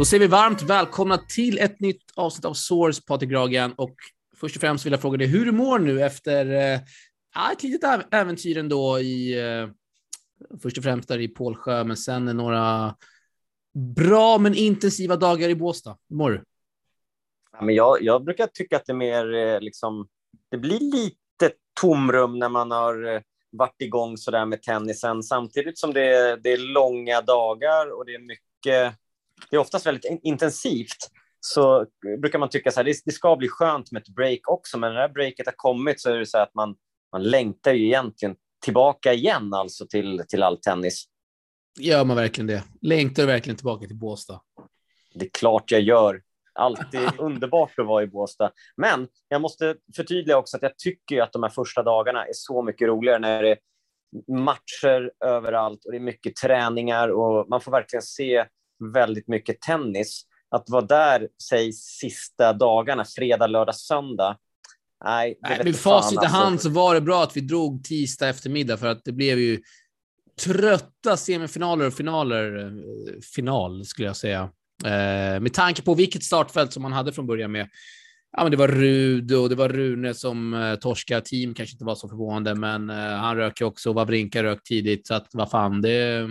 Då säger vi varmt välkomna till ett nytt avsnitt av Source, Patrik Gragen. Och först och främst vill jag fråga dig hur du mår nu efter eh, ett litet äventyr ändå i eh, först och främst där i Pålsjö, men sen några bra men intensiva dagar i Båstad. Hur mår du? Ja, men jag, jag brukar tycka att det är mer eh, liksom, det blir lite tomrum när man har eh, varit igång så där med tennisen, samtidigt som det är, det är långa dagar och det är mycket det är oftast väldigt intensivt, så brukar man tycka så här, det, ska bli skönt med ett break också, men när det här breaket har kommit så är det så att man, man längtar ju egentligen tillbaka igen alltså till, till all tennis. Gör man verkligen det? Längtar du verkligen tillbaka till Båstad? Det är klart jag gör. Alltid underbart att vara i Båstad. Men jag måste förtydliga också att jag tycker att de här första dagarna är så mycket roligare när det är matcher överallt och det är mycket träningar och man får verkligen se väldigt mycket tennis. Att vara där, säg sista dagarna, fredag, lördag, söndag. Nej, nej med facit i alltså. hand så var det bra att vi drog tisdag eftermiddag för att det blev ju trötta semifinaler och finaler. Eh, final skulle jag säga. Eh, med tanke på vilket startfält som man hade från början med. Ja, men det var Rud och det var Rune som eh, torska team kanske inte var så förvånande, men eh, han rök ju också Wawrinka rök tidigt så att vad fan, det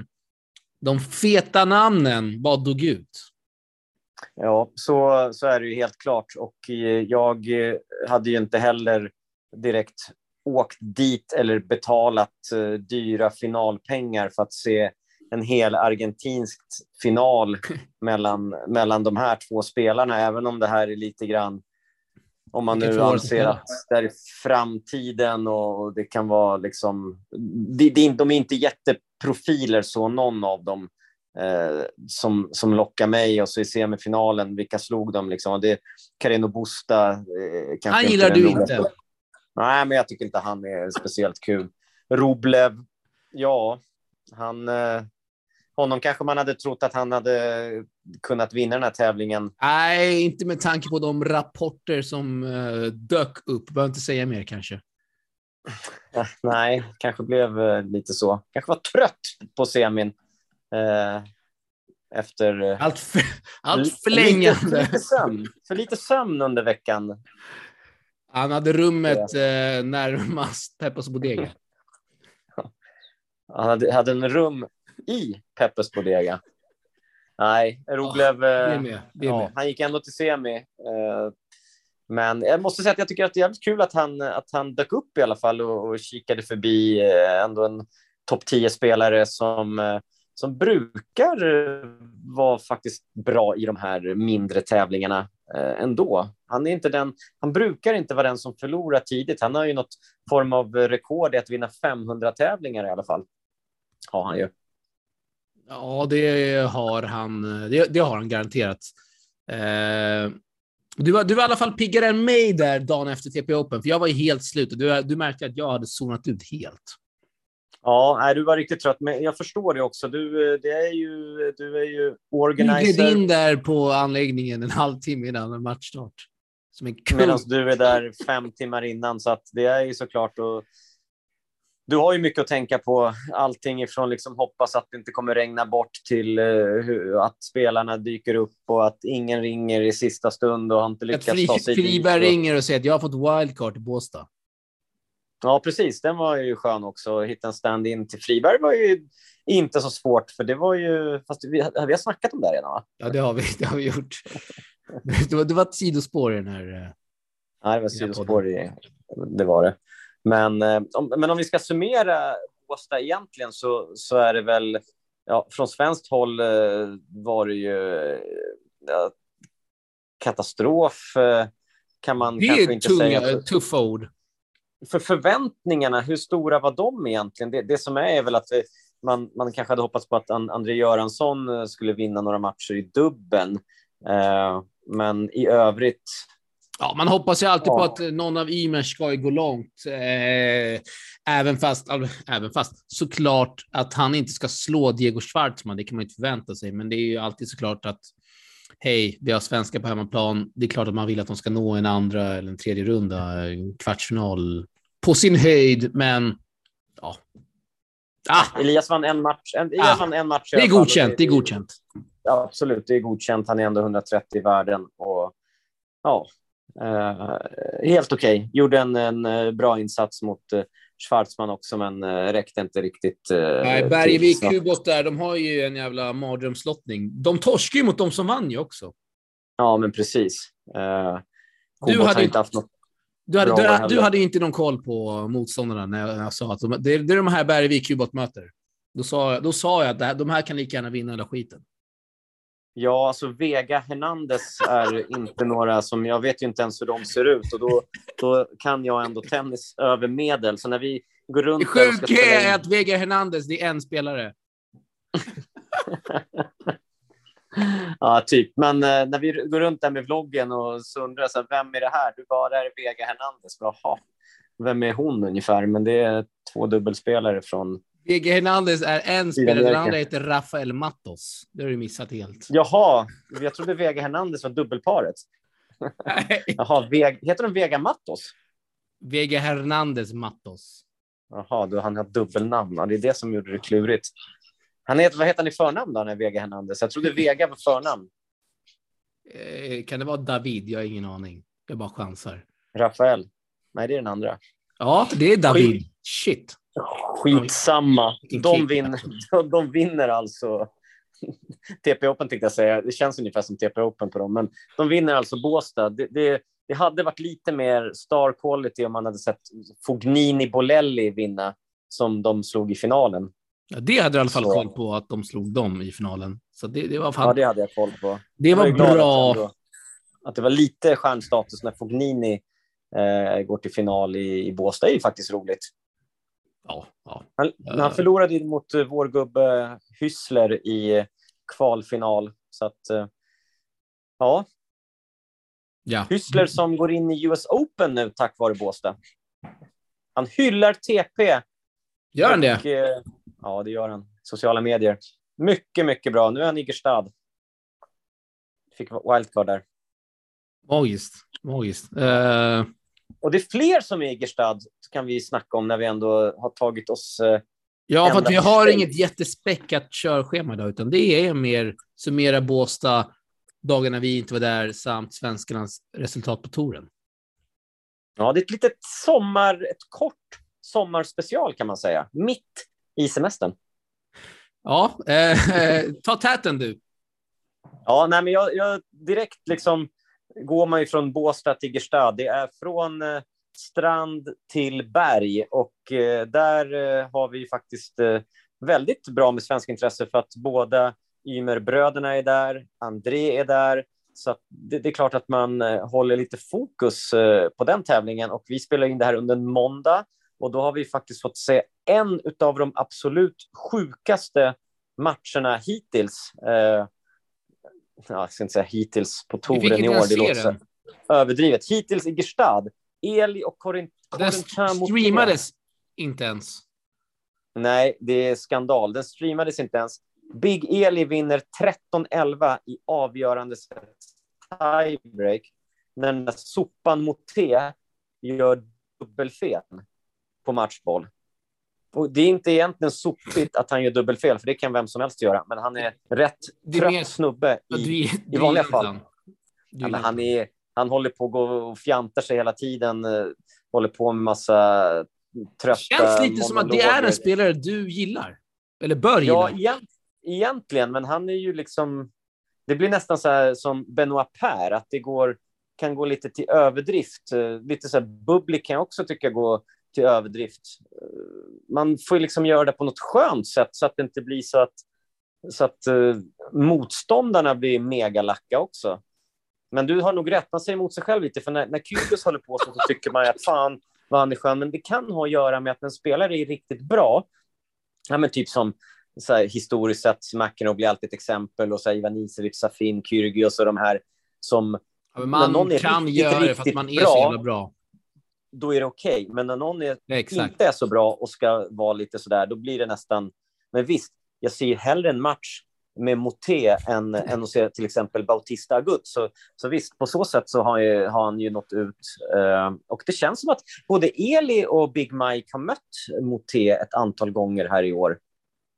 de feta namnen bara dog ut. Ja, så, så är det ju helt klart. Och eh, jag eh, hade ju inte heller direkt åkt dit eller betalat uh, dyra finalpengar för att se en hel argentinsk final mellan, mellan de här två spelarna, även om det här är lite grann om man nu anser att det är framtiden och det kan vara liksom... De, de, de är inte jätteprofiler så, någon av dem, eh, som, som lockar mig. Och så i semifinalen, vilka slog de? Liksom? det Carino Busta. Eh, han gillar du inte? Nej, men jag tycker inte han är speciellt kul. Roblev, ja, han... Eh, honom kanske man hade trott att han hade kunnat vinna den här tävlingen. Nej, inte med tanke på de rapporter som uh, dök upp. Behöver inte säga mer kanske. Nej, kanske blev uh, lite så. Kanske var trött på semin. Uh, efter... Allt, för, allt för, lite sömn, för lite sömn under veckan. Han hade rummet uh, närmast Peppers Bodega. Han hade, hade en rum i Peppes Bodega. Nej, Roglev, oh, ja, han gick ändå till semi. Eh, men jag måste säga att jag tycker att det är jävligt kul att han, att han dök upp i alla fall och, och kikade förbi eh, ändå en topp 10-spelare som, som brukar vara faktiskt bra i de här mindre tävlingarna ändå. Han, är inte den, han brukar inte vara den som förlorar tidigt. Han har ju något form av rekord i att vinna 500 tävlingar i alla fall. Har han ju. Ja, det har han. Det, det har han garanterat. Eh, du, var, du var i alla fall piggare än mig där dagen efter TP Open, för jag var ju helt slut du, du märkte att jag hade zonat ut helt. Ja, nej, du var riktigt trött, men jag förstår det också. Du, det är ju, du är ju organizer. Du gled in där på anläggningen en halvtimme innan matchstart. Medan du är där fem timmar innan, så att det är ju såklart att du har ju mycket att tänka på. Allting ifrån liksom hoppas att det inte kommer regna bort till uh, att spelarna dyker upp och att ingen ringer i sista stund och har inte lyckats fri, ta sig Friberg ringer och säger att jag har fått wildcard i Båstad. Ja, precis. Den var ju skön också. Hitta en stand-in till Friberg var ju inte så svårt, för det var ju... Fast vi, vi har snackat om det redan, va? Ja, det har vi, det har vi gjort. det, var, det var ett sidospår i den här... Eh, ja, det var ett sidospår i... Det var det. Men, eh, om, men om vi ska summera Båstad egentligen så, så är det väl, ja, från svenskt håll eh, var det ju ja, katastrof eh, kan man det kanske inte tunga, säga. Det är tuffa ord. För förväntningarna, hur stora var de egentligen? Det, det som är, är väl att man, man kanske hade hoppats på att André Göransson skulle vinna några matcher i dubben. Eh, men i övrigt Ja, man hoppas ju alltid ja. på att någon av Ymer ska gå långt. Eh, även, fast, även fast såklart att han inte ska slå Diego Schwartzman, det kan man inte förvänta sig. Men det är ju alltid såklart att hej, vi har svenskar på hemmaplan. Det är klart att man vill att de ska nå en andra eller en tredje runda, en kvartsfinal på sin höjd, men ja. Ah. Elias vann en match. Elias ah. vann en match det är godkänt. Det är godkänt. absolut, det är godkänt. Han är ändå 130 i världen. Och, ja, helt okej. Okay. Gjorde en, en, eh, bra insats mot eh, Schwarzman också, men eh, räckte inte riktigt. Eh, Nej, Bergevik, Kubot där, de har ju en jävla mardrömslottning. De torskar ju mot de som vann ju också. Ja, men precis. Eh, du hade inte haft något du hade, du, du, hade inte någon koll på motståndarna när jag, jag sa att de, det, det, är de här Bergvik Kubot möter. Då sa, då sa jag att här, de här kan lika gärna vinna hela skiten. Ja, alltså Vega Hernandez är inte några som... Jag vet ju inte ens hur de ser ut och då, då kan jag ändå tennis över medel. Så när vi går runt... Det sjuka är att Vega Hernandez, det är en spelare. ja, typ. Men eh, när vi går runt där med vloggen och så undrar jag så här, vem är det här? Du bara, är Vega Hernandez. Jaha, vem är hon ungefär? Men det är två dubbelspelare från VG Hernandez är en spelare, den andra heter Rafael Matos. Det har du missat helt. Jaha, jag trodde Vega Hernandez var dubbelparet. Jaha, Veg, heter de Vega Matos? Vega Hernandez Matos. Jaha, då han har dubbelnamn. Det är det som gjorde det klurigt. Han heter, vad heter han i förnamn då, när Vega Hernandez? Jag trodde Vega var förnamn. Eh, kan det vara David? Jag har ingen aning. Jag bara chansar. Rafael? Nej, det är den andra. Ja, det är David. Shit. Skitsamma. De vinner, de vinner alltså TP Open tänkte jag säga. Det känns ungefär som TP Open på dem, men de vinner alltså Båstad. Det, det, det hade varit lite mer star quality om man hade sett Fognini Bolelli vinna som de slog i finalen. Ja, det hade du i alla fall Så. koll på att de slog dem i finalen. Så det, det var fan... Ja, det hade jag koll på. Det var, var bra. Att, att, det var lite stjärnstatus när Fognini eh, går till final i, i Båstad är ju faktiskt roligt. Ja, ja. Han, han eh. förlorade mot eh, vår gubbe Hyssler i kvalfinal. Så att, eh, ja. ja. Hyssler som går in i US Open nu tack vare Båstad. Han hyllar TP. Gör han det? ja, det gör han. Sociala medier. Mycket, mycket bra. Nu är han i Gerstad. Fick wildcard där. Magiskt. Magiskt. Uh... Och det är fler som är Egerstad, kan vi snacka om när vi ändå har tagit oss eh, Ja, för att vi har inget jättespäckat körschema idag, utan det är mer summera Båstad, dagarna vi inte var där, samt svenskarnas resultat på touren. Ja, det är ett litet sommar, ett kort sommarspecial kan man säga, mitt i semestern. Ja, eh, ta täten du. Ja, nej, men jag, jag direkt liksom går man ju från Båstad till Gerstad. Det är från eh, strand till berg. Och eh, där eh, har vi faktiskt eh, väldigt bra med svensk intresse för att båda Ymerbröderna är där, André är där, så det, det, är klart att man eh, håller lite fokus eh, på den tävlingen. Och vi spelar in det här under en måndag. Och då har vi faktiskt fått se en av de absolut sjukaste matcherna hittills ja, jag ska inte säga hittills på touren i år, det låter så överdrivet. Hittills i Gestad, Eli och Corin Den streamades inte ens. Nej, det är skandal. Den streamades inte ens. Big Eli vinner 13-11 i avgörande tiebreak när den där sopan mot T gör dubbelfel på matchboll. Och det är inte egentligen sopigt att han gör dubbelfel, för det kan vem som helst göra. Men han är rätt trött mer... snubbe i, du, du, i vanliga fall. Ja, han, är, han håller på att gå och fjantar sig hela tiden. Eh, håller på med massa trötta Det känns lite som att det är en spelare du gillar. Eller bör gilla. Ja, egentligen, men han är ju liksom... Det blir nästan så som Benoit Per, att det går, kan gå lite till överdrift. Eh, lite så här bubblig kan jag också tycka gå till överdrift. Man får liksom göra det på något skönt sätt så att det inte blir så att, så att uh, motståndarna blir megalacka också. Men du har nog rätt, man säger emot sig själv lite, för när, när Kyrgios håller på så, så tycker man att fan vad han är skön, men det kan ha att göra med att en spelare är riktigt bra, ja, men typ som så här, historiskt sett, McEnroe blir alltid ett exempel, och så här, Ivan Isevic, Safin, Kyrgios och de här som... Ja, man kan riktigt, göra det för att man är bra, så jävla bra då är det okej. Okay. Men när någon är, inte är så bra och ska vara lite så där, då blir det nästan... Men visst, jag ser hellre en match med Moté än, än att se till exempel Bautista Agut. Så, så visst, på så sätt så har, ju, har han ju nått ut. Uh, och det känns som att både Eli och Big Mike har mött Moté ett antal gånger här i år.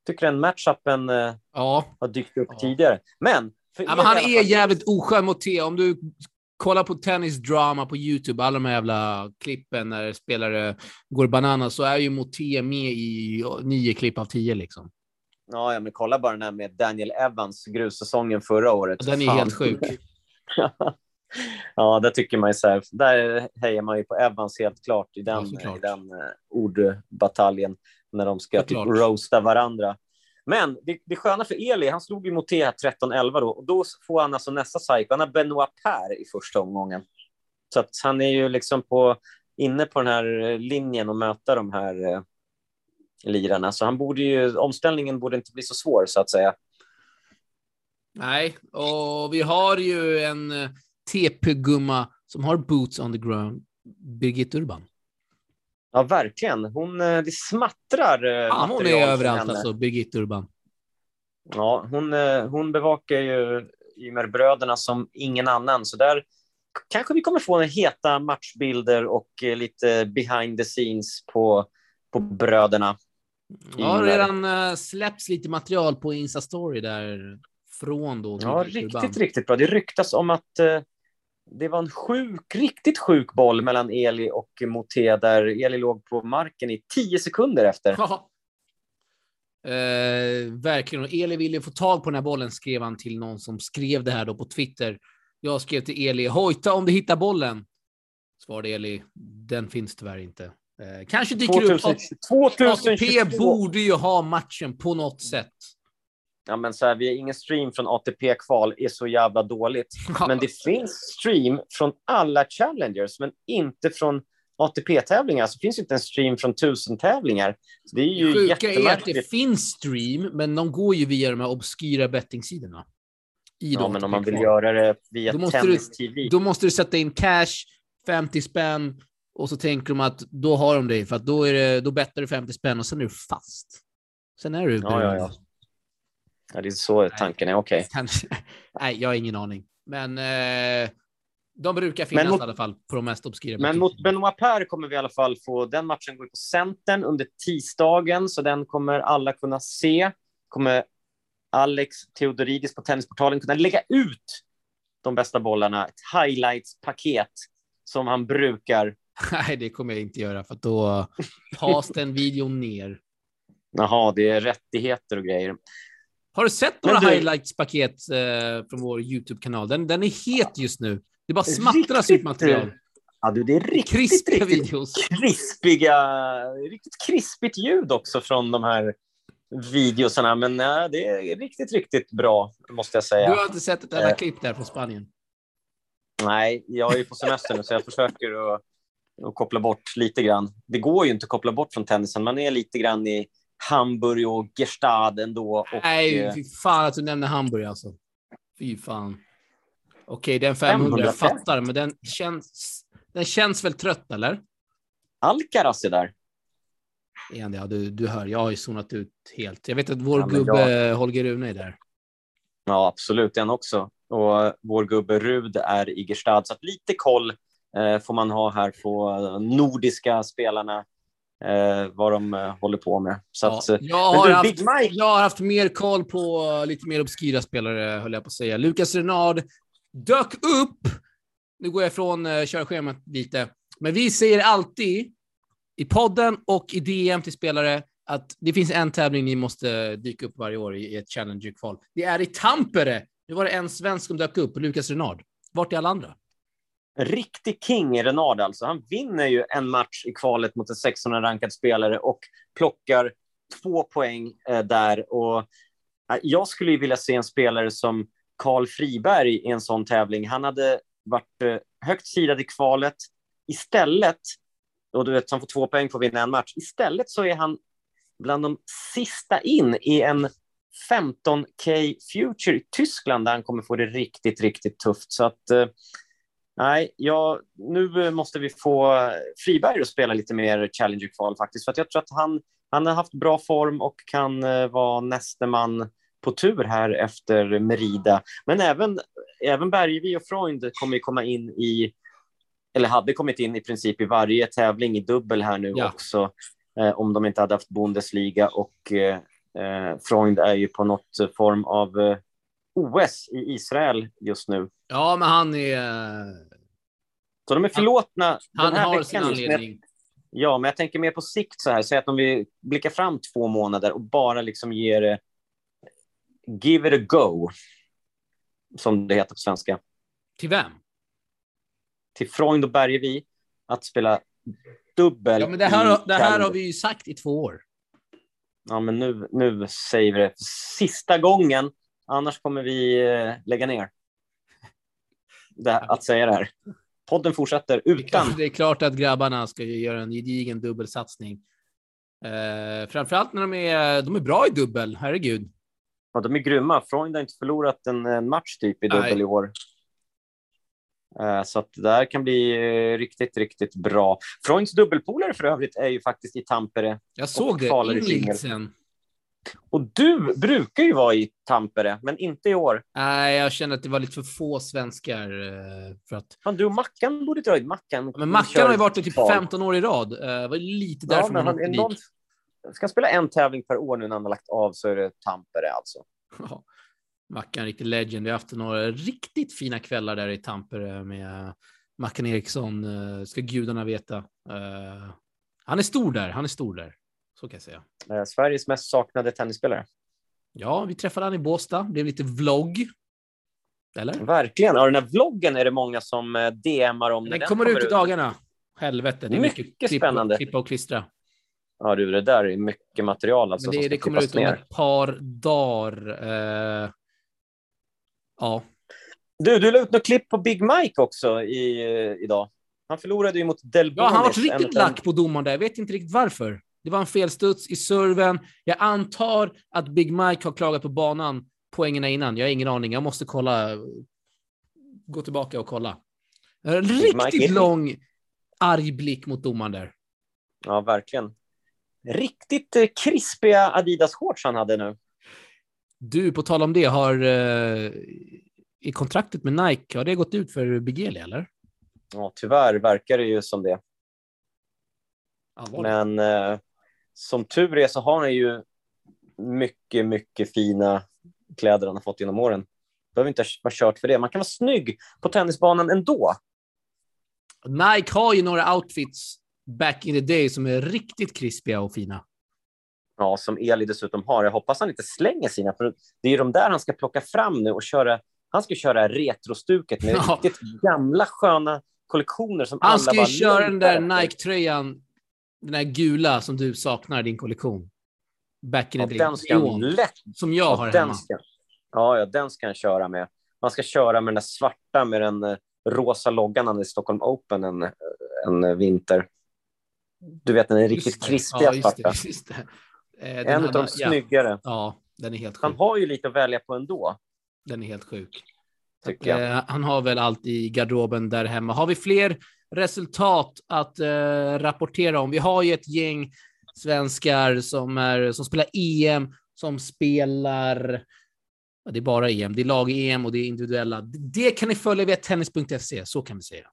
tycker den matchupen eh, ja. har dykt upp ja. tidigare. Men, ja, han är jävligt oskön mot T. Om du kollar på tennisdrama på YouTube, alla de här jävla klippen när spelare går bananas, så är ju Moté med i nio klipp av tio liksom. Ja, ja, men kolla bara den här med Daniel Evans, grussäsongen förra året. Den är Fan. helt sjuk. ja, det tycker man ju så här. Där hejar man ju på Evans helt klart i den, ja, i den uh, ordbataljen när de ska typ roasta varandra. Men det, det sköna för Eli, han slog ju mot T 13-11 då och då får han alltså nästa psycho. Han har Benoit Per i första omgången. Så att han är ju liksom på, inne på den här eh, linjen och möta de här eh, lirarna. Så han borde ju, omställningen borde inte bli så svår så att säga. Nej, och vi har ju en eh, TP-gumma som har boots on the ground, Birgit Urban. Ja, verkligen. Hon, eh, det smattrar eh, ja, Hon är överallt, alltså, Birgitta Urban. Ja, hon, eh, hon bevakar ju Ymer-bröderna som ingen annan, så där kanske vi kommer få en heta matchbilder och lite behind the scenes på, på bröderna. Ja, redan släpps lite material på Insta-story där från då. Ja, riktigt, Urban. riktigt bra. Det ryktas om att det var en sjuk, riktigt sjuk boll mellan Eli och Moté där Eli låg på marken i tio sekunder efter. Eh, verkligen. Och Eli ville få tag på den här bollen, skrev han till någon som skrev det här då på Twitter. Jag skrev till Eli, hojta om du hittar bollen. Svarade Eli, den finns tyvärr inte. Eh, kanske dyker 2000, upp. 2022. ATP borde ju ha matchen på något sätt ja, men så här, vi har ingen stream från ATP-kval, är så jävla dåligt. Men det finns stream från alla challengers, men inte från ATP-tävlingar. Så finns inte en stream från tusen tävlingar. Så det är ju det sjuka är att det finns stream, men de går ju via de här obskyra bettingsidorna. Ja, men om man vill göra det via tennis-tv. Då måste du sätta in cash, 50 spänn, och så tänker de att då har de dig, för att då, är det, då bettar du 50 spänn och sen är du fast. Sen är du ja, ja, ja. Ja, det är så tanken är. Okej. Okay. Nej, jag har ingen aning. Men eh, de brukar finnas mot, i alla fall på de mest obskyra. Men mot Benoit Per kommer vi i alla fall få den matchen går på Centern under tisdagen, så den kommer alla kunna se. Kommer Alex Theodoridis på Tennisportalen kunna lägga ut de bästa bollarna, ett highlights-paket som han brukar. Nej, det kommer jag inte göra, för då tas den videon ner. Jaha, det är rättigheter och grejer. Har du sett några highlights-paket eh, från vår YouTube-kanal? Den, den är het just nu. Det bara smattras ut material. Ja, du, det är riktigt, Krispiga riktigt videos. krispiga, riktigt krispigt ljud också från de här videosarna. Men ja, det är riktigt, riktigt bra, måste jag säga. Du har inte sett ett enda eh. klipp där från Spanien? Nej, jag är ju på semester nu, så jag försöker att, att koppla bort lite grann. Det går ju inte att koppla bort från tennisen. Man är lite grann i Hamburg och Gestad ändå. Och, Nej, eh, fy fan att du nämner Hamburg alltså. Fy fan. Okej, den 500, jag fattar, men den känns, den känns väl trött, eller? Alcaraz är där. Igen, ja, du, du hör, jag har ju zonat ut helt. Jag vet att vår ja, gubbe jag... Holger Rune är där. Ja, absolut, den också. Och vår gubbe Rud är i Gestad, så att lite koll eh, får man ha här på nordiska spelarna eh, vad de eh, håller på med. Så ja. att, eh, jag, har du, haft, jag har haft mer koll på lite mer obskyra spelare, höll jag på att säga. Lukas Renard dök upp. Nu går jag ifrån eh, körschemat lite, men vi säger alltid i podden och i DM till spelare att det finns en tävling ni måste dyka upp varje år i ett Challenger-kval. Det är i Tampere. Nu var det en svensk som dök upp, Lukas Renard. Vart är alla andra? Riktig king i Renard alltså. Han vinner ju en match i kvalet mot en 600-rankad spelare och plockar två poäng eh, där. Och, eh, jag skulle ju vilja se en spelare som Karl Friberg i en sån tävling. Han hade varit eh, högt sidad i kvalet. Istället, och du vet, han får två poäng för att vinna en match. Istället så är han bland de sista in i en 15K Future i Tyskland där han kommer få det riktigt, riktigt tufft. Så att eh, Nej, ja, nu måste vi få Friberg att spela lite mer Challenger-kval faktiskt, för jag tror att han, han har haft bra form och kan uh, vara näste man på tur här efter Merida. Men även, även Bergevi och Freund kommer komma in i, eller hade kommit in i princip i varje tävling i dubbel här nu ja. också, eh, om de inte hade haft Bundesliga och eh, Eh, Freund är ju på något form av eh, OS i Israel just nu. Ja, men han är... Så de är förlåtna. Han, han har sin anledning. Ja, men jag tänker mer på sikt så här. Säg att om vi blickar fram två månader och bara liksom ger det give it a go, som det heter på svenska. Till vem? Till Freund och Bergevi att spela dubbel. Ja, men det här, det här har vi ju sagt i två år. Ja, men nu, nu säger vi det sista gången. Annars kommer vi eh, lägga ner det, att säga det här. Podden fortsätter utan. Det är klart att grabbarna ska göra en gedigen dubbelsatsning. Eh, framförallt när de är, de är bra i dubbel, herregud. Ja, de är grymma. Freund har inte förlorat en, en match typ i dubbel Nej. i år. Eh, så att det där kan bli eh, riktigt, riktigt bra. Freunds dubbelpolare för övrigt är ju faktiskt i Tampere. Jag såg det, invigseln. Och du brukar ju vara i Tampere, men inte i år. Nej, jag känner att det var lite för få svenskar. Eh, för att... Fan, du och Mackan borde dra dit. Mackan, men Mackan har ju varit i typ 15 år i rad. Det var lite därför ja, man åkte dit. Någon... Ska spela en tävling per år nu när han har lagt av så är det Tampere alltså. Ja. Mackan, riktig legend. Vi har haft några riktigt fina kvällar där i Tampere med Mackan Eriksson, eh, ska gudarna veta. Eh, han är stor där, han är stor där. Så kan jag säga. Eh, Sveriges mest saknade tennisspelare. Ja, vi träffade han i Båstad. Det blev lite vlogg. Eller? Verkligen. Ja, den här vloggen är det många som DMar om. Den, den kommer, ut i dagarna. Helvete, det är mycket, mycket klippa, spännande. klippa och klistra. Ja, du, det där är mycket material. Alltså, Men det, det kommer ut om ett par dagar. Eh, Ja. Du, du la ut något klipp på Big Mike också i, eh, idag. Han förlorade ju mot Del Ja, han var riktigt lack på domaren där. Jag vet inte riktigt varför. Det var en felstuds i serven. Jag antar att Big Mike har klagat på banan poängerna innan. Jag har ingen aning. Jag måste kolla. Gå tillbaka och kolla. Riktigt lång arg blick mot domaren där. Ja, verkligen. Riktigt eh, krispiga Adidas-shorts han hade nu. Du, på tal om det, har eh, i kontraktet med Nike, har det gått ut för Bigeli eller? Ja, tyvärr verkar det ju som det. Allvarligt. Men eh, som tur är så har han ju mycket, mycket fina kläder han har fått genom åren. Behöver inte vara kört för det. Man kan vara snygg på tennisbanan ändå. Nike har ju några outfits back in the day som är riktigt krispiga och fina. Ja, som Eli dessutom har. Jag hoppas han inte slänger sina, för det är ju de där han ska plocka fram nu och köra. Han ska köra retrostuket med ja. riktigt gamla sköna kollektioner som Han ska ju köra den där Nike-tröjan, den där gula som du saknar i din kollektion. Back in the ja, day. lätt. Som jag ja, har hemma. Ska, ja, ja, den ska han köra med. Man ska köra med den där svarta med den uh, rosa loggan i Stockholm Open en, en vinter. Du vet, den är riktigt krispiga ja, svarta. Det, Eh, en av de snyggare. Ja, den är helt sjuk. Han har ju lite att välja på ändå. Den är helt sjuk. Jag. Eh, han har väl allt i garderoben där hemma. Har vi fler resultat att eh, rapportera om? Vi har ju ett gäng svenskar som, är, som spelar EM, som spelar det är bara EM. Det är lag-EM och det är individuella. Det kan ni följa via tennis.se, så kan vi säga.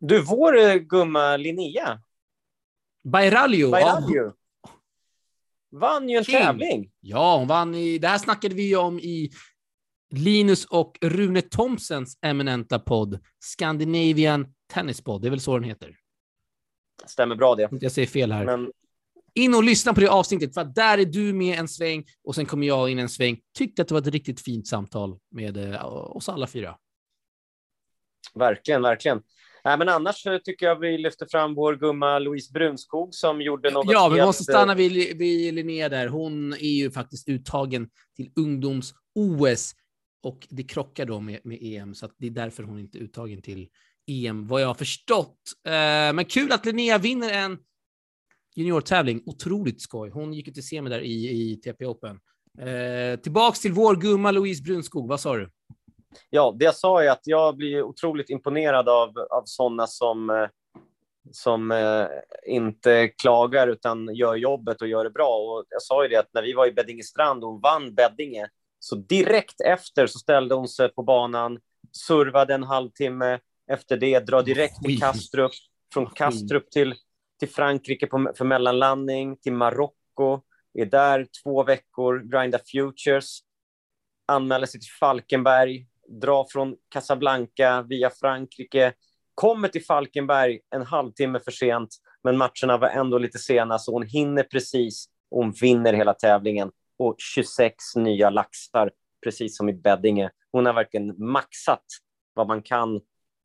Du, vår uh, gumma Linnea. Bairaljo. Bairaljo. Vann ju en King. tävling. Ja, hon vann i... Det här snackade vi om i Linus och Rune Thomsens eminenta podd, Scandinavian Tennis Pod. Det är väl så den heter? Stämmer bra det. Jag säger fel här. Men... In och lyssna på det avsnittet, för där är du med en sväng och sen kommer jag in en sväng. Tyckte att det var ett riktigt fint samtal med uh, oss alla fyra. Verkligen, verkligen. Nej, men annars tycker jag vi lyfter fram vår gumma Louise Brunskog som gjorde något Ja, vi måste stanna vid, vid Linnea där. Hon är ju faktiskt uttagen till ungdoms-OS och det krockar då med, med EM, så det är därför hon inte är uttagen till EM, vad jag har förstått. Eh, men kul att Linnea vinner en juniortävling. Otroligt skoj. Hon gick ut till semi där i, i TP Open. Eh, tillbaks till vår gumma Louise Brunskog. Vad sa du? ja, det jag sa är att jag blir otroligt imponerad av, av sådana som, eh, som eh, inte klagar utan gör jobbet och gör det bra. Och jag sa ju det att när vi var i Beddingestrand och hon vann Beddinge, så direkt efter så ställde hon sig på banan, servade en halvtimme, efter det dra direkt till Kastrup, från Kastrup till, till Frankrike på, för mellanlandning, till Marocko, är där två veckor, grindar futures, anmäler sig till Falkenberg, drar från Casablanca via Frankrike, kommer till Falkenberg en halvtimme för sent, men matcherna var ändå lite sena, så hon hinner precis och hon vinner hela tävlingen. Och 26 nya laxar, precis som i Beddinge. Hon har verkligen maxat vad man kan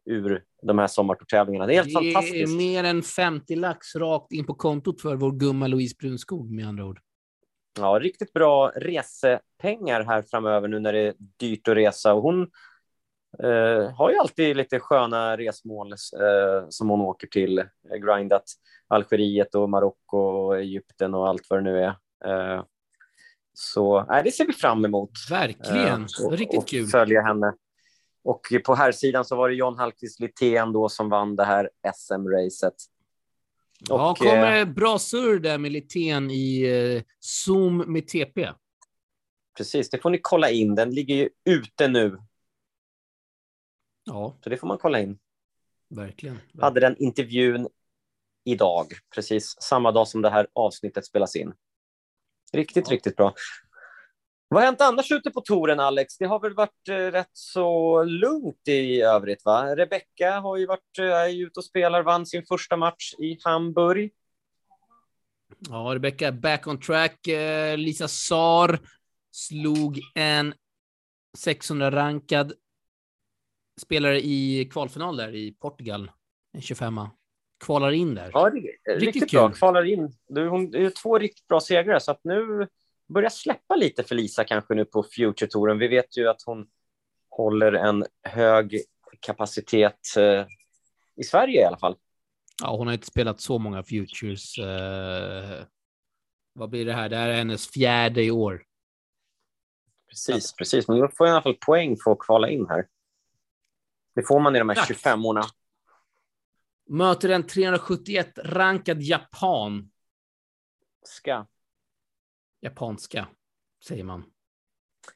ur de här sommartortävlingarna. Det är helt det fantastiskt. Det är mer än 50 lax rakt in på kontot för vår gumma Louise Brunskog med andra ord. Ja, riktigt bra resepengar här framöver nu när det är dyrt att resa. Och hon eh, har ju alltid lite sköna resmål eh, som hon åker till. Grindat Algeriet och Marocko och Egypten och allt vad det nu är. Eh, så eh, det ser vi fram emot. Verkligen, eh, och, riktigt kul. följa henne. Och på här sidan så var det John Hallqvist Littén då som vann det här SM-racet. Ja, kommer eh, bra surr där med Littén i eh, Zoom med TP. Precis, det får ni kolla in. Den ligger ju ute nu. Ja. Så det får man kolla in. Verkligen. verkligen. Hade den intervjun idag, precis samma dag som det här avsnittet spelas in. Riktigt, ja. riktigt bra. Vad har hänt annars ute på touren, Alex? Det har väl varit eh, rätt så lugnt i övrigt, va? Rebecca har ju varit eh, ute och spelar, vann sin första match i Hamburg. Ja, Rebecca back on track. Eh, Lisa Sar slog en 600-rankad spelare i kvalfinal där i Portugal, en 25 Kvalar in där. Ja, riktigt, riktigt bra. Kvalar in. Du, hon, det är två riktigt bra segrar, så att nu börjar släppa lite för Lisa kanske nu på Future-touren. Vi vet ju att hon håller en hög kapacitet eh, i Sverige i alla fall. Ja, hon har inte spelat så många Futures. Eh, vad blir det här? Det här är hennes fjärde i år. Precis, ja. precis. Men då får jag i alla fall poäng för att kvala in här. Det får man i de här 25 orna. Möter en 371 rankad japan. Ska japanska, säger man.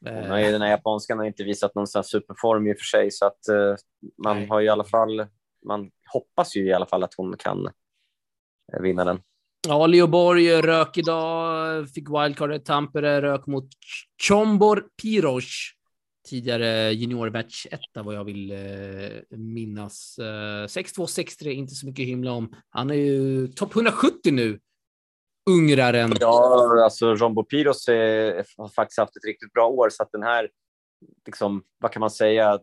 Hon har ju, den här japanskan har inte visat någon superform i och för sig, så att uh, man Nej. har i alla fall, man hoppas ju i alla fall att hon kan uh, vinna den. Ja, Leo Borg rök idag, fick wildcard i Tampere, rök mot Chombor Piros, tidigare 1 vad jag vill uh, minnas. 6-2, 6-3, inte så mycket himla om. Han är ju topp 170 nu ungraren. Ja, alltså Rombo Piros är, har faktiskt haft ett riktigt bra år, så att den här, liksom, vad kan man säga,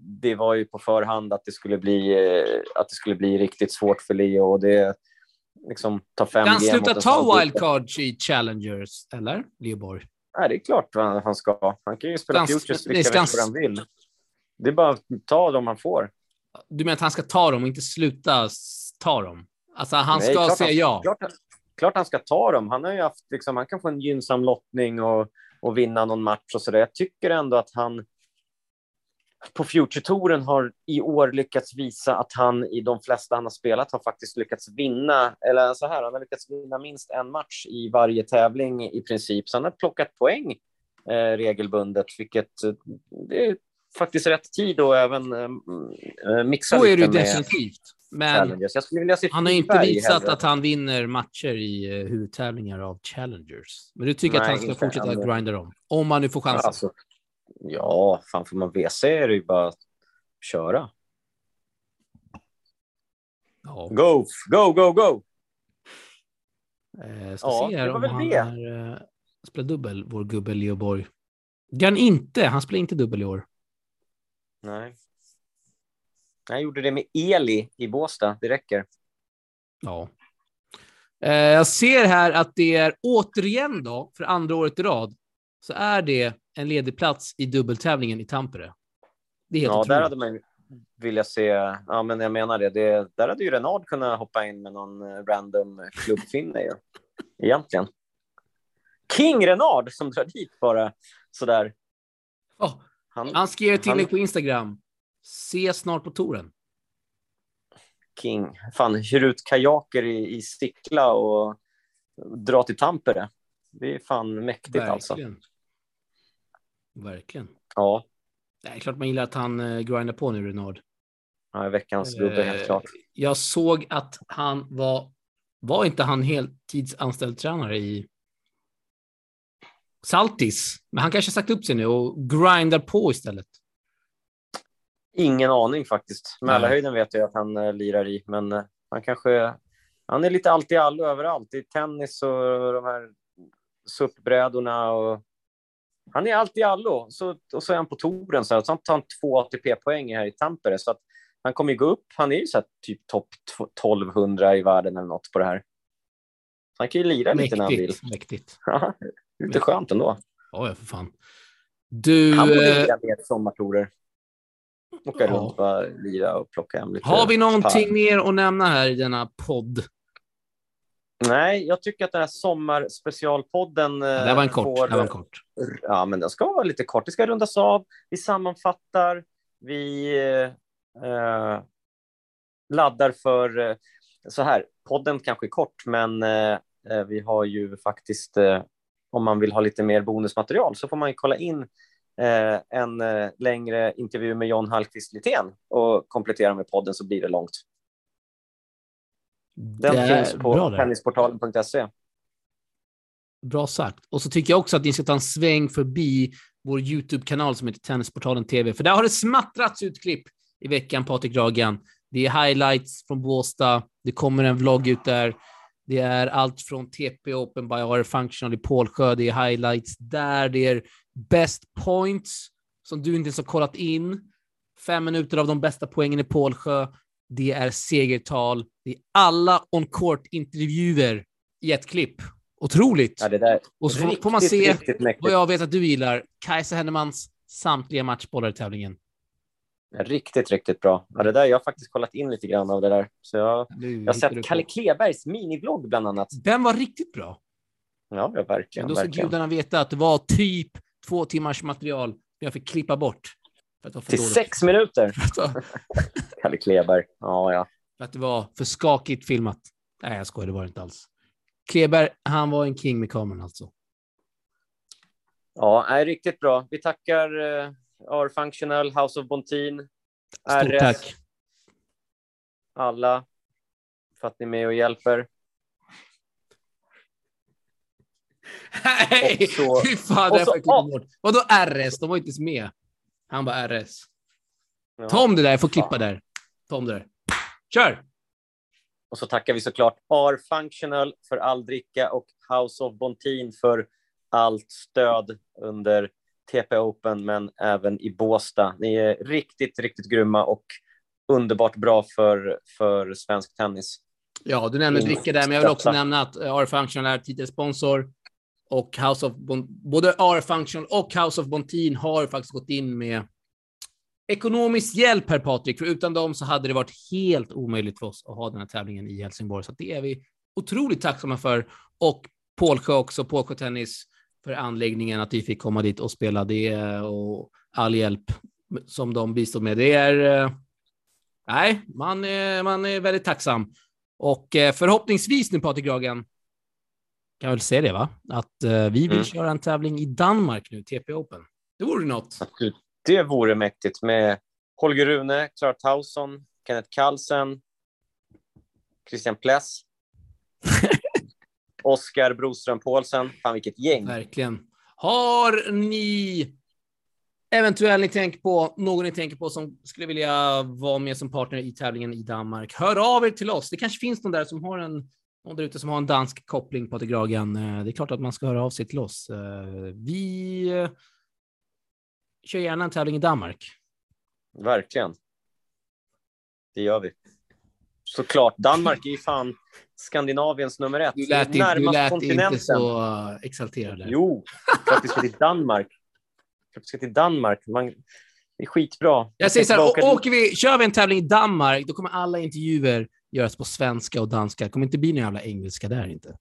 det var ju på förhand att det skulle bli, att det skulle bli riktigt svårt för Leo och det liksom ta fem Kan han sluta ta wildcards i Challengers, eller? Leo Borg? Nej, det är klart han ska. Han kan ju spela Gans, Futures vilka veckor han vill. Det är bara att ta dem han får. Du menar att han ska ta dem och inte sluta ta dem? Alltså han Nej, ska säga ja? Klart, klart han ska ta dem. Han har ju haft, liksom, han kan få en gynnsam lottning och, och vinna någon match och så där. Jag tycker ändå att han på Future-touren har i år lyckats visa att han i de flesta han har spelat har faktiskt lyckats vinna, eller så här, han har lyckats vinna minst en match i varje tävling i princip. Så han har plockat poäng eh, regelbundet, vilket eh, det är faktiskt rätt tid att även eh, eh mixa Så är det definitivt. Men han har inte visat att han vinner matcher i uh, huvudtävlingar av Challengers. Men du tycker Nej, att han ska fortsätta ändå. grinda dem? Om han nu får chansen. Alltså, ja, fan får man WC är det ju bara att köra. Ja. Go, go, go, go! Eh, ska ja, se här om han det. Är, uh, spelar dubbel, vår gubbe Leo Borg. Det han inte. Han spelar inte dubbel i år. Nej. Jag gjorde det med Eli i Båstad. Det räcker. Ja. Eh, jag ser här att det är återigen då, för andra året i rad, så är det en ledig plats i dubbeltävlingen i Tampere. Det är helt ja, otroligt. där hade man vilja se, ja men jag menar det, det där hade ju Renard kunnat hoppa in med någon eh, random klubbfinne ju, egentligen. King Renard som drar dit bara sådär. Oh, han, han skrev ett inlägg på Instagram. Se snart på touren. King. Fan, hyr ut kajaker i, i Sickla och dra till Tampere. Det är fan mäktigt alltså. Verkligen. alltså. Verkligen. Ja. Det är klart man gillar att han uh, grindar på nu, Renard. Ja, veckans gubbe, uh, helt klart. Jag såg att han var, var inte han heltidsanställd tränare i Saltis. Men han kanske har sagt upp sig nu och grindar på istället. Ingen aning faktiskt. Mälarhöjden vet jag att han uh, lirar i, men uh, han kanske... Han är lite allt i allo överallt. I tennis och de här SUP-brädorna och han är allt i allo. Så, och så är han på touren, så, så han tar han två ATP-poäng här i Tampere. Så att han kommer gå upp. Han är ju så här, typ topp 1200 i världen eller något på det här. Han kan ju lira mäktigt, lite när han vill. Mäktigt. Ja, lite skönt ändå. Ja, ja, för fan. Du, han borde lira mer sommartorer. Åka ja. runt och lira och plocka hem lite. Har vi någonting par. mer att nämna här i denna podd? Nej, jag tycker att den här sommarspecialpodden... Ja, det var en kort. Får, det var en kort. Ja, men den ska vara lite kort. Det ska rundas av. Vi sammanfattar. Vi eh, laddar för... Eh, så här, podden kanske är kort, men eh, eh, vi har ju faktiskt... Eh, om man vill ha lite mer bonusmaterial så får man kolla in eh, en längre intervju med John Hallqvist Litén och komplettera med podden så blir det långt. Den finns på tennisportalen.se. Bra sagt. Och så tycker jag också att ni ska ta en sväng förbi vår YouTube-kanal som heter Tennisportalen TV, för där har det smattrats ut klipp i veckan, Patrik Ragan. Det är highlights från Båstad. Det kommer en vlogg ut där. Det är allt från TP Open by R Functional i Pålsjö. Det är highlights där. Det är best points som du inte ens har kollat in. Fem minuter av de bästa poängen i Pålsjö. Det är segertal. Det är alla on court-intervjuer i ett klipp. Otroligt! Ja, det där, och så får, får man se vad jag vet att du gillar. Kajsa Hennemans samtliga matchbollar i tävlingen. Riktigt, riktigt bra. Ja, det där, jag har faktiskt kollat in lite grann av det där. Så jag, jag har sett Kalle Klebergs minivlogg bland annat. Den var riktigt bra. Ja, ja verkligen. Men då ska gudarna veta att det var typ två timmars material jag fick klippa bort. Till dåligt. sex minuter? Kalle Kleberg. Ja, ja. För att det var för skakigt filmat. Nej, jag skojar, det var det inte alls. Kleberg, han var en king med kameran alltså. Ja, är riktigt bra. Vi tackar uh, R-Functional, House of Bontin, Stort RS. tack. Alla för att ni är med och hjälper. Nej, fy fan, det så, bort. Vadå RS? De var inte ens med. Han bara RS. Ja. Ta om det där, jag får klippa ja. där. Ta om det där. Kör! Och så tackar vi såklart R-Functional för all dricka och House of Bontin för allt stöd under TP Open, men även i Båstad. Ni är riktigt, riktigt grymma och underbart bra för, för svensk tennis. Ja, du nämnde dricka där, men jag vill också nämna att R-Functional är tidigare sponsor och House of bon både R-Functional och House of Bontin har faktiskt gått in med ekonomisk hjälp här Patrik, för utan dem så hade det varit helt omöjligt för oss att ha den här tävlingen i Helsingborg. Så det är vi otroligt tacksamma för. Och Pålsjö också, Pålsjö Tennis för anläggningen, att vi fick komma dit och spela det och all hjälp som de bistod med. Det är... Eh, nej, man är, man är väldigt tacksam. Och eh, förhoppningsvis nu, Patrik Gragen, kan väl säga det, va? Att eh, vi vill mm. köra en tävling i Danmark nu, TP Open. Det vore något. Det vore mäktigt med Holger Rune, Clara Tauson, Kenneth Carlsen, Christian Pless. Oskar Broström Paulsen. Fan, vilket gäng. Verkligen. Har ni eventuellt ni tänker på, någon ni tänker på som skulle vilja vara med som partner i tävlingen i Danmark, hör av er till oss. Det kanske finns någon där som har en någon där ute som har en dansk koppling på Gragen. Eh, det är klart att man ska höra av sig till oss. Eh, vi eh, kör gärna en tävling i Danmark. Verkligen. Det gör vi. Såklart. Danmark är ju fan Skandinaviens nummer ett. Du lät, inte, du lät inte så exalterad. Jo, för att vi ska till Danmark. Att vi ska till Danmark. Man, det är skitbra. Jag säger så här, åker vi, kör vi en tävling i Danmark, då kommer alla intervjuer göras på svenska och danska. Det kommer inte bli några jävla engelska där inte.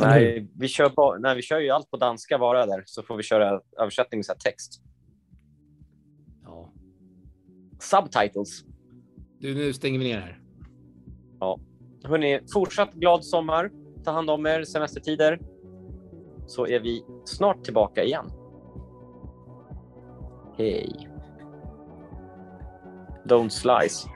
Nej vi, kör på, nej, vi kör ju allt på danska bara där, så får vi köra översättning med text. Ja. Subtitles. Du, nu stänger vi ner här. Ja. Hörni, fortsatt glad sommar. Ta hand om er semestertider. Så är vi snart tillbaka igen. Hej. Don't slice.